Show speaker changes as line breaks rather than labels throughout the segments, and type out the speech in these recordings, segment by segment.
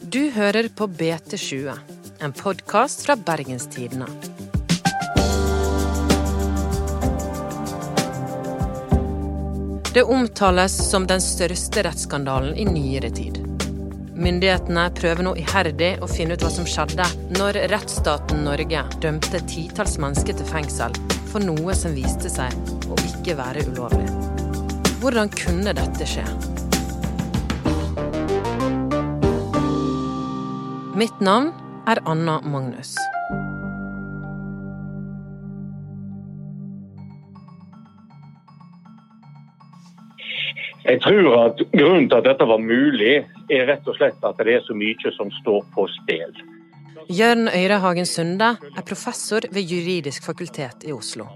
Du hører på BT20, en podkast fra Bergenstidene. Det omtales som den største rettsskandalen i nyere tid. Myndighetene prøver nå iherdig å finne ut hva som skjedde når rettsstaten Norge dømte titalls mennesker til fengsel for noe som viste seg å ikke være ulovlig. Hvordan kunne dette skje? Mitt navn er Anna Magnus.
Jeg tror at Grunnen til at dette var mulig, er rett og slett at det er så mye som står på spill.
Jørn Øyrehagen Sunde er professor ved Juridisk fakultet i Oslo.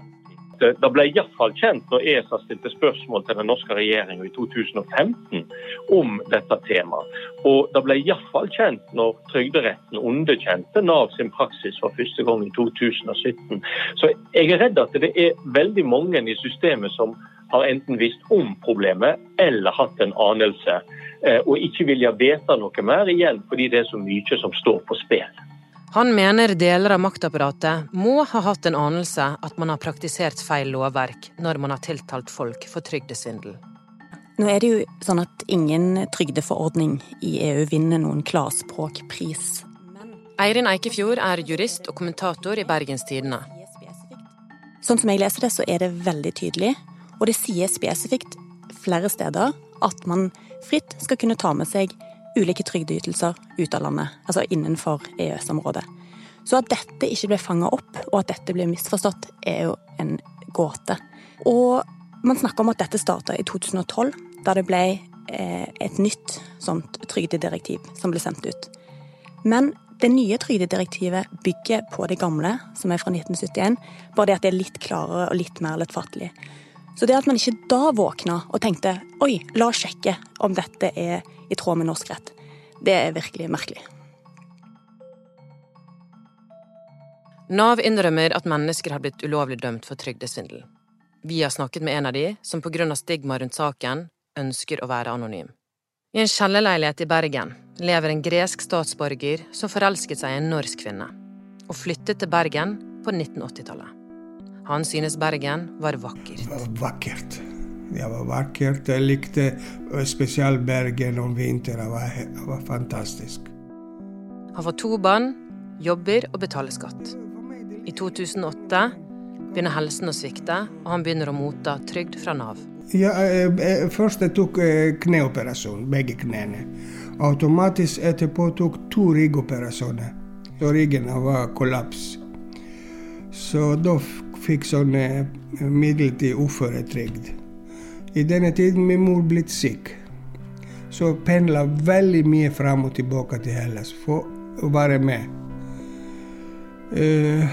Det ble iallfall kjent når ESA stilte spørsmål til den norske regjeringa i 2015 om dette temaet. Og det ble iallfall kjent når Trygderetten underkjente Nav sin praksis for første gang i 2017. Så jeg er redd at det er veldig mange i systemet som har enten visst om problemet eller hatt en anelse, eh, og ikke vilja vite noe mer igjen fordi det er så mye som står på spill.
Han mener deler av maktapparatet må ha hatt en anelse at man har praktisert feil lovverk når man har tiltalt folk for trygdesvindel.
Nå er det jo sånn at ingen trygdeforordning i EU vinner noen klarspråkpris.
Eirin Eikefjord er jurist og kommentator i Bergens Tidende.
Sånn som jeg leser det, så er det veldig tydelig, og det sier spesifikt flere steder at man fritt skal kunne ta med seg ulike trygdeytelser ut av landet, altså innenfor EØS-området. Så at dette ikke ble fanga opp, og at dette ble misforstått, er jo en gåte. Og man snakker om at dette starta i 2012, da det ble eh, et nytt sånt trygdedirektiv som ble sendt ut. Men det nye trygdedirektivet bygger på det gamle, som er fra 1971, bare det at det er litt klarere og litt mer lettfattelig. Så det at man ikke da våkna og tenkte oi, la oss sjekke om dette er i tråd med norsk rett, det er virkelig merkelig.
Nav innrømmer at mennesker har blitt ulovlig dømt for trygdesvindel. Vi har snakket med en av de som pga. stigma rundt saken ønsker å være anonym. I en kjellerleilighet i Bergen lever en gresk statsborger som forelsket seg i en norsk kvinne, og flyttet til Bergen på 1980-tallet. Han synes Bergen var vakkert.
Vakkert. Det var vakkert. Jeg likte spesielt Bergen om vinteren. Det var, det var fantastisk.
Han får to barn, jobber og betaler skatt. I 2008 begynner helsen å svikte, og han begynner å motta trygd fra Nav.
Ja, jeg, først jeg tok kneoperasjon, begge knærne. Automatisk etterpå tok to ryggoperasjoner. Så ryggen var kollaps. Så da fikk sånn midlertidig uføretrygd. I denne tiden min mor blitt syk. Så pendla veldig mye fram og tilbake til Hellas for å være med. Uh,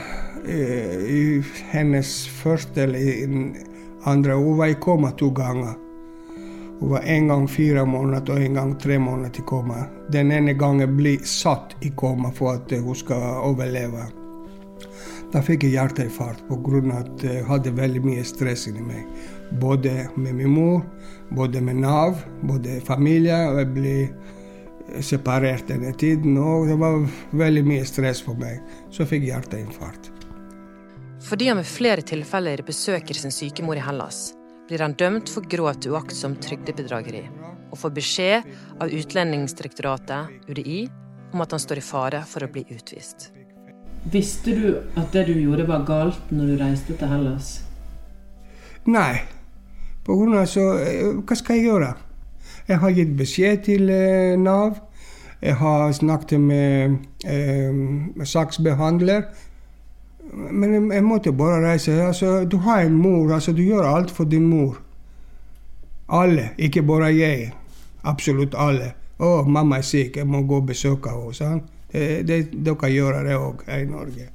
uh, I hennes første eller andre Hun var i koma to ganger. Hun var en gang fire måneder og en gang tre måneder i koma. Den ene gangen ble satt i koma for at hun skal overleve. Da fikk jeg hjerteinfarkt pga. at jeg hadde veldig mye stress inni meg. Både med min mor, både med Nav, både familie. og Jeg ble separert denne tiden, og det var veldig mye stress for meg. Så jeg fikk hjerteinfarkt.
Fordi han ved flere tilfeller besøker sin syke mor i Hellas, blir han dømt for grovt uaktsomt trygdebedrageri og får beskjed av Utlendingsdirektoratet, UDI, om at han står i fare for å bli utvist.
Visste du at det du gjorde var galt når du reiste til Hellas?
Nei. På grunn av så Hva skal jeg gjøre? Jeg har gitt beskjed til eh, Nav. Jeg har snakket med eh, saksbehandler. Men jeg, måtte bare reise. Altså, du har en mor. Altså, du gjør alt for din mor. Alle, ikke bare jeg. Absolutt alle. 'Å, mamma er syk, jeg må gå og besøke henne.' Det, det, dere gjør det òg her i Norge.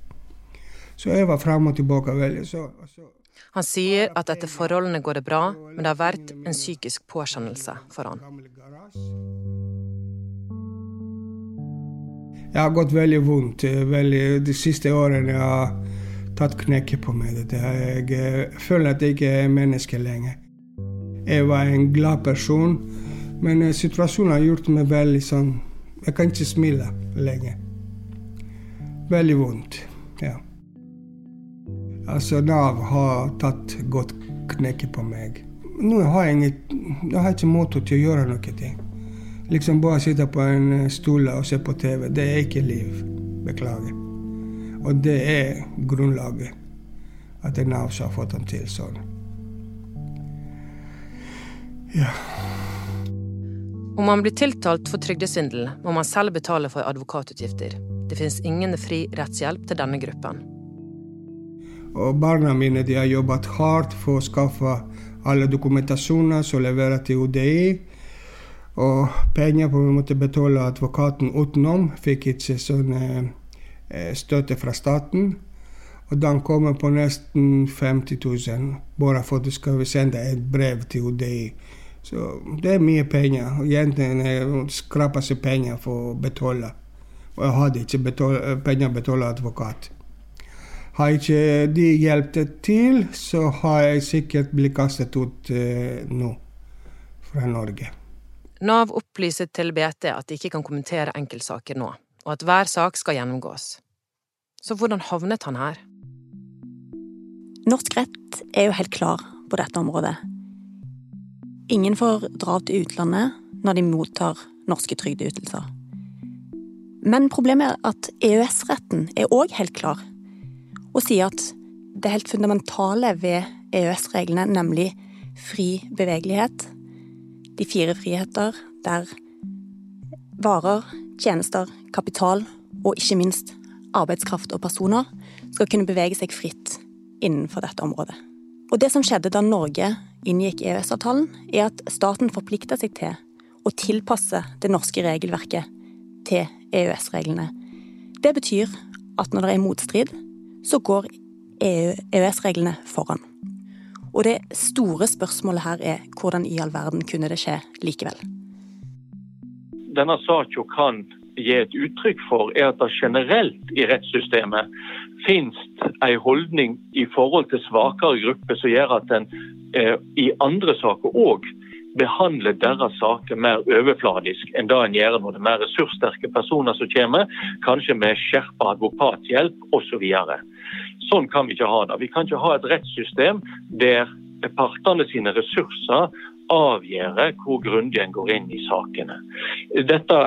Så jeg var fram og tilbake veldig. Så, så.
Han sier at etter forholdene går det bra, men det har vært en psykisk påkjennelse for han.
Jeg har gått veldig vondt veldig, de siste årene. Jeg har tatt knekket på meg. Jeg, føler at jeg ikke er menneske lenger. Jeg var en glad person, men situasjonen har gjort meg veldig sånn Jeg kan ikke smile lenger. Veldig vondt. Ja. Altså, Nav har tatt godt knekke på meg. Nå har jeg, inget, jeg har ikke måte til å gjøre noe. ting. Liksom bare sitte på en stol og se på TV. Det er ikke liv. Beklager. Og det er grunnlaget. At det er Nav som har fått ham til sånn. Ja.
Om man blir tiltalt for trygdesvindel, må man selv betale for advokatutgifter. Det finnes ingen fri rettshjelp til denne gruppen.
Og barna mine de har jobbet hardt for å skaffe alle dokumentasjoner som leverer til UDI. Og penger på vi måtte betale advokaten utenom. Fikk ikke sånn eh, støtte fra staten. Og den kommer på nesten 50 000, bare for at du skal sende et brev til UDI. Så det er mye penger. Og Jentene skraper seg penger for å betale. Og jeg hadde ikke betale, penger å betale advokat. Har ikke de hjulpet til, så har jeg sikkert blitt kastet ut eh, nå fra Norge.
Nav opplyser til BT at de ikke kan kommentere enkeltsaker nå, og at hver sak skal gjennomgås. Så hvordan havnet han her?
Norsk rett er jo helt klar på dette området. Ingen får dra til utlandet når de mottar norske trygdeytelser. Men problemet er at EØS-retten er òg helt klar, og sier at det helt fundamentale ved EØS-reglene, nemlig fri bevegelighet, de fire friheter der varer, tjenester, kapital og ikke minst arbeidskraft og personer skal kunne bevege seg fritt innenfor dette området. Og det som skjedde da Norge inngikk EØS-avtalen, er at staten forplikta seg til å tilpasse det norske regelverket til EØS-reglene. Det betyr at når det er motstrid, så går EØS-reglene foran. Og det store spørsmålet her er hvordan i all verden kunne det skje likevel?
Denne saken kan gi et uttrykk for, er at det generelt i rettssystemet finnes en holdning i forhold til svakere grupper som gjør at en eh, i andre saker òg behandler deres saker mer overfladisk enn det en gjør når det er mer ressurssterke personer som kommer, kanskje med skjerpa advokathjelp osv. Så sånn kan vi ikke ha det. Vi kan ikke ha et rettssystem der partene sine ressurser avgjøre hvor grundig en går inn i sakene. Dette,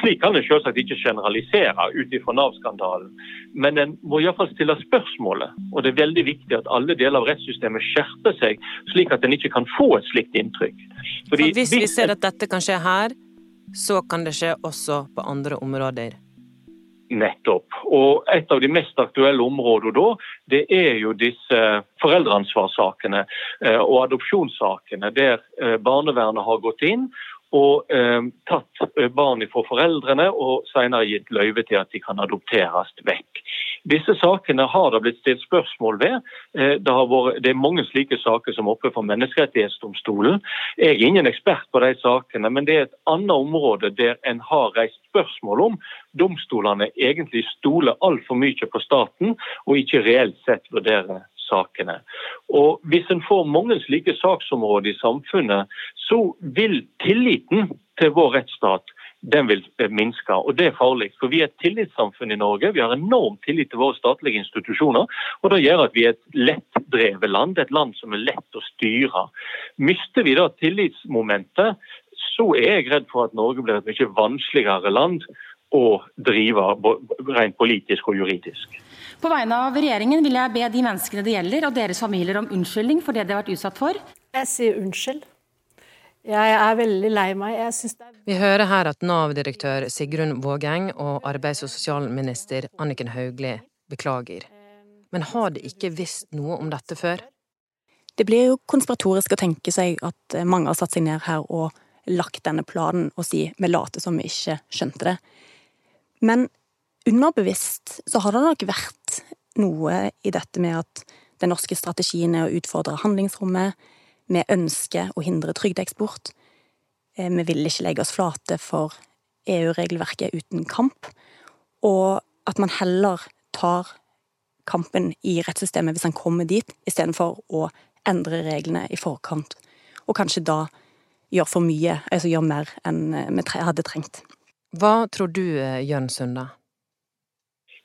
slik kan en selvsagt ikke generalisere ut ifra Nav-skandalen, men en må iallfall stille spørsmålet. Og det er veldig viktig at alle deler av rettssystemet skjerper seg, slik at en ikke kan få et slikt inntrykk.
Fordi, hvis vi ser at dette kan skje her, så kan det skje også på andre områder.
Nettopp. Og et av de mest aktuelle områdene da, det er jo disse foreldreansvarssakene eh, og adopsjonssakene der eh, barnevernet har gått inn og eh, tatt barn fra foreldrene og senere gitt løyve til at de kan adopteres vekk. Disse sakene har det blitt stilt spørsmål ved. Det, vært, det, er mange slike saker som er oppe for Menneskerettighetsdomstolen. Jeg er ingen ekspert på de sakene, men det er et annet område der en har reist spørsmål om domstolene egentlig stoler altfor mye på staten og ikke reelt sett vurderer sakene. Og Hvis en får mange slike saksområder i samfunnet, så vil tilliten til vår rettsstat den vil minske. Og det er farlig. For vi er et tillitssamfunn i Norge. Vi har enorm tillit til våre statlige institusjoner. Og det gjør at vi er et lettdrevet land, et land som er lett å styre. Mister vi da tillitsmomentet, så er jeg redd for at Norge blir et mye vanskeligere land å drive rent politisk og juridisk.
På vegne av regjeringen vil jeg be de menneskene det gjelder og deres familier om unnskyldning for det de har vært utsatt for.
Jeg sier unnskyld. Jeg er veldig lei meg. Er...
Vi hører her at Nav-direktør Sigrun Vågeng og arbeids- og sosialminister Anniken Hauglie beklager. Men har de ikke visst noe om dette før?
Det blir jo konspiratorisk å tenke seg at mange har satt seg ned her og lagt denne planen og si vi later som vi ikke skjønte det. Men underbevisst så har det nok vært noe i dette med at den norske strategien er å utfordre handlingsrommet. Vi ønsker å hindre trygdeeksport. Eh, vi vil ikke legge oss flate for EU-regelverket uten kamp. Og at man heller tar kampen i rettssystemet hvis han kommer dit, istedenfor å endre reglene i forkant. Og kanskje da gjør for mye, altså gjør mer enn vi hadde trengt.
Hva tror du, eh, Jørn Sunde?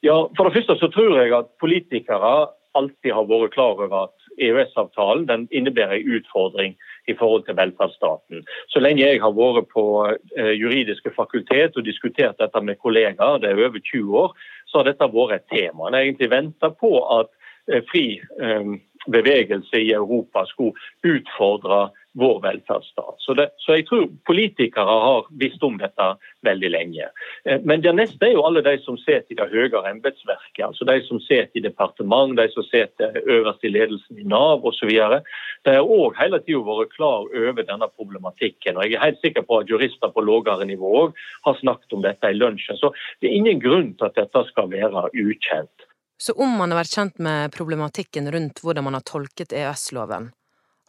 Ja, For det første så tror jeg at politikere alltid har vært klar over at EØS-avtalen den innebærer en utfordring i forhold til velferdsstaten. Så lenge jeg har vært på eh, juridiske fakultet og diskutert dette med kollegaer, det er over 20 år, så har dette vært et tema. En har egentlig venta på at eh, fri eh, bevegelse i Europa skulle utfordre vår velferdsstat. Så, det, så, jeg tror politikere har visst om dette veldig lenge. Eh, men det neste er jo alle de som sitter i det høyere embetsverket. Altså de som sitter i departement, de som sitter øverst i ledelsen i Nav osv. De har òg hele tida vært klar over denne problematikken. og Jeg er helt sikker på at jurister på lavere nivå òg har snakket om dette i lunsjen. Så det er ingen grunn til at dette skal være ukjent.
Så om man har vært kjent med problematikken rundt hvordan man har tolket EØS-loven,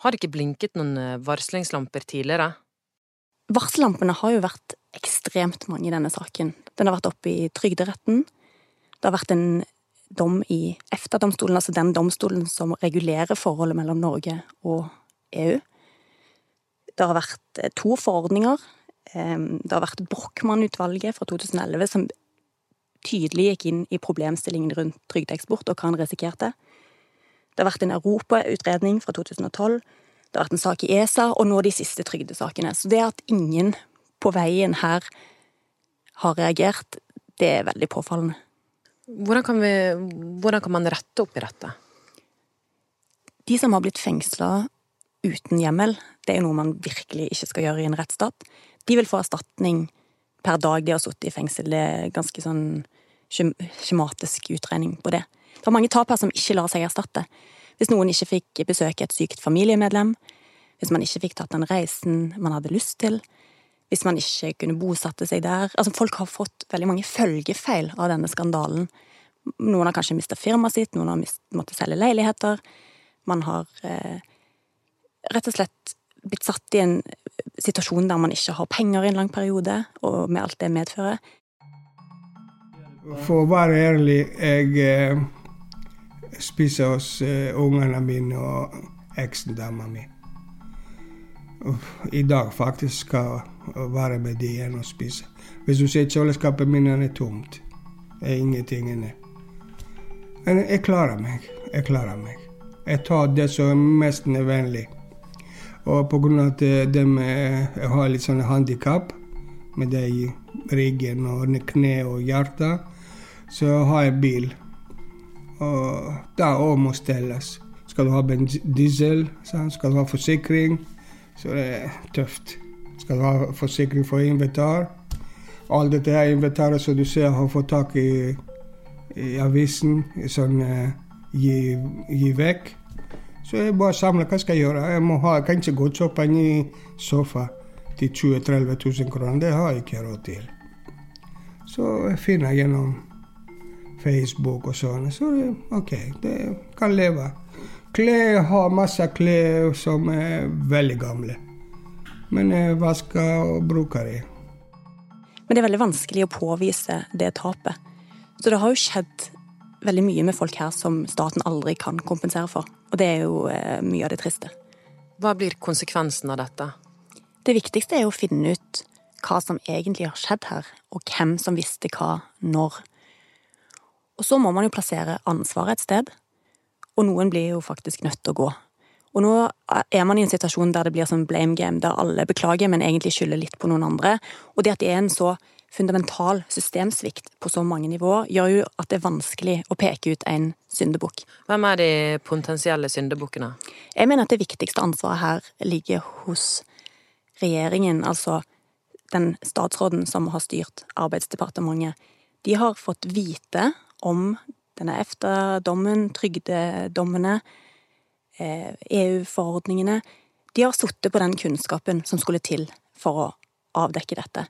har det ikke blinket noen eh, varslingslamper tidligere?
Varsellampene har jo vært ekstremt mange i denne saken. Den har vært oppe i Trygderetten. Det har vært en dom i EFTA-domstolen, altså den domstolen som regulerer forholdet mellom Norge og EU. Det har vært eh, to forordninger. Det har vært Brochmann-utvalget fra 2011 som tydelig gikk inn i problemstillingen rundt trygdeeksport og hva han risikerte. Det har vært en europautredning fra 2012, det har vært en sak i ESA, og nå de siste trygdesakene. Så det at ingen på veien her har reagert, det er veldig påfallende.
Hvordan kan, vi, hvordan kan man rette opp i dette?
De som har blitt fengsla uten hjemmel, det er noe man virkelig ikke skal gjøre i en rettsstat. De vil få erstatning per dag de har sittet i fengsel. Det er ganske sånn skjematisk utregning på det. Det var mange tap her som ikke lar seg erstatte. Hvis noen ikke fikk besøke et sykt familiemedlem, hvis man ikke fikk tatt den reisen man hadde lyst til, hvis man ikke kunne bosatte seg der Altså, folk har fått veldig mange følgefeil av denne skandalen. Noen har kanskje mista firmaet sitt, noen har måttet selge leiligheter. Man har eh, rett og slett blitt satt i en situasjon der man ikke har penger i en lang periode, og med alt det medfører.
For å være ærlig, jeg eh, spiser hos uh, ungene mine og eksen dama mi. I dag faktisk skal jeg være med de igjen og spise. Hvis du ser kjøleskapet mitt er tomt. Det er ingenting inni. Men jeg klarer meg. Jeg klarer meg. Jeg tar det som er mest nødvendig. Og pga. at de har litt sånn handikap med det i ryggen og kne og hjerte, så har jeg bil. Og det òg må stelles. Skal du ha diesel, skal du ha forsikring, så det er tøft. Skal du ha forsikring for inventar. Alt dette her inventaret som du ser har fått tak i i avisen, sånn uh, gi, gi vekk. Så jeg bare samler hva skal jeg gjøre. Jeg, må ha, jeg kan ikke gå og kjøpe en ny sofa til 20 000-30 000 kroner. Det har jeg ikke råd til. Så jeg finner gjennom Facebook og sånn. Så det, OK, det kan leve. Klær har masse klær som er veldig gamle. Men jeg vasker og bruker det.
Men det er veldig vanskelig å påvise det tapet. Så det har jo skjedd veldig mye med folk her som staten aldri kan kompensere for. Og det er jo eh, mye av det triste.
Hva blir konsekvensen av dette?
Det viktigste er jo å finne ut hva som egentlig har skjedd her, og hvem som visste hva når. Og så må man jo plassere ansvaret et sted, og noen blir jo faktisk nødt til å gå. Og nå er man i en situasjon der det blir som blame game, der alle beklager, men egentlig skylder litt på noen andre. Og det at det er en så fundamental systemsvikt på så mange nivåer, gjør jo at det er vanskelig å peke ut en syndebukk.
Hvem er de potensielle syndebukkene?
Jeg mener at det viktigste ansvaret her ligger hos regjeringen, altså den statsråden som har styrt Arbeidsdepartementet. De har fått vite om denne EFTA-dommen, trygdedommene, EU-forordningene. Eh, e De har sittet på den kunnskapen som skulle til for å avdekke dette.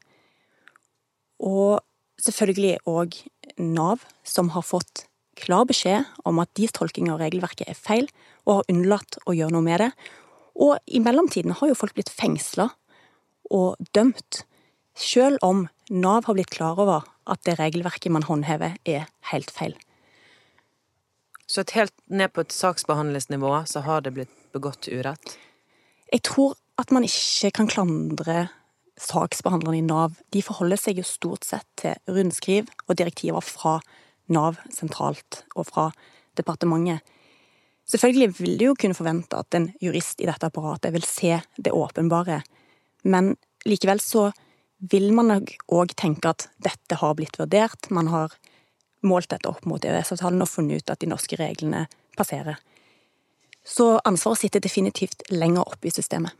Og selvfølgelig òg Nav, som har fått klar beskjed om at deres tolking av regelverket er feil, og har unnlatt å gjøre noe med det. Og i mellomtiden har jo folk blitt fengsla og dømt, sjøl om Nav har blitt klar over at det regelverket man håndhever, er helt feil.
Så helt ned på et saksbehandlingsnivå så har det blitt begått urett?
Jeg tror at man ikke kan klandre saksbehandlerne i Nav de forholder seg jo stort sett til rundskriv og direktiver fra Nav sentralt og fra departementet. Selvfølgelig vil du jo kunne forvente at en jurist i dette apparatet vil se det åpenbare, men likevel så vil man nok òg tenke at dette har blitt vurdert, man har målt dette opp mot EØS-avtalen og funnet ut at de norske reglene passerer. Så ansvaret sitter definitivt lenger oppe i systemet.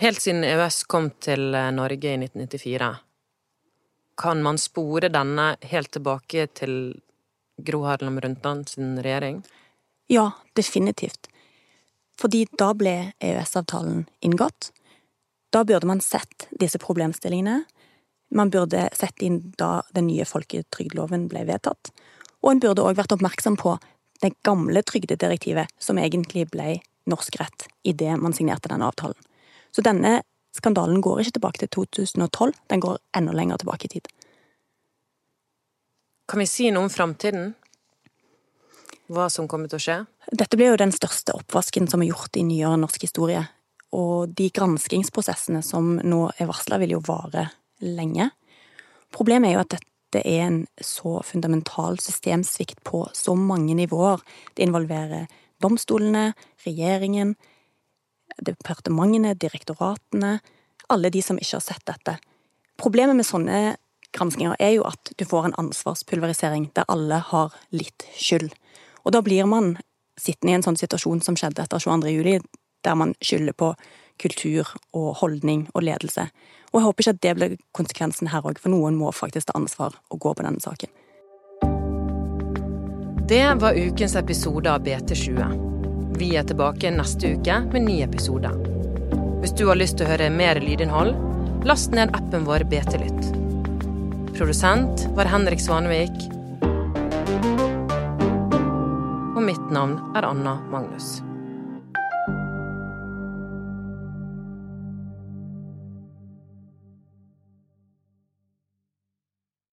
Helt siden EØS kom til eh, Norge i 1994, kan man spore denne helt tilbake til Gro Harlem Brundtland sin regjering?
Ja, definitivt. Fordi da ble EØS-avtalen inngått. Da burde man sett disse problemstillingene. Man burde sett inn da den nye folketrygdloven ble vedtatt. Og en burde òg vært oppmerksom på det gamle trygdedirektivet, som egentlig ble norsk rett idet man signerte denne avtalen. Så denne skandalen går ikke tilbake til 2012, den går enda lenger tilbake i tid.
Kan vi si noe om framtiden? Hva som kommer til å skje?
Dette blir jo den største oppvasken som er gjort i nyere norsk historie. Og de granskingsprosessene som nå er varsla, vil jo vare lenge. Problemet er jo at dette er en så fundamental systemsvikt på så mange nivåer. Det involverer domstolene, regjeringen, departementene, direktoratene, alle de som ikke har sett dette. Problemet med sånne granskinger er jo at du får en ansvarspulverisering der alle har litt skyld. Og da blir man sittende i en sånn situasjon som skjedde etter 22. juli, der man skylder på kultur og holdning og ledelse. Og jeg håper ikke at det blir konsekvensen her òg, for noen må faktisk ta ansvar og gå på denne saken.
Det var ukens episode av BT20. Vi er tilbake neste uke med ny episode. Hvis du har lyst til å høre mer lydinnhold, last ned appen vår BT Lytt. Produsent var Henrik Svanevik. Og mitt navn er Anna Magnus.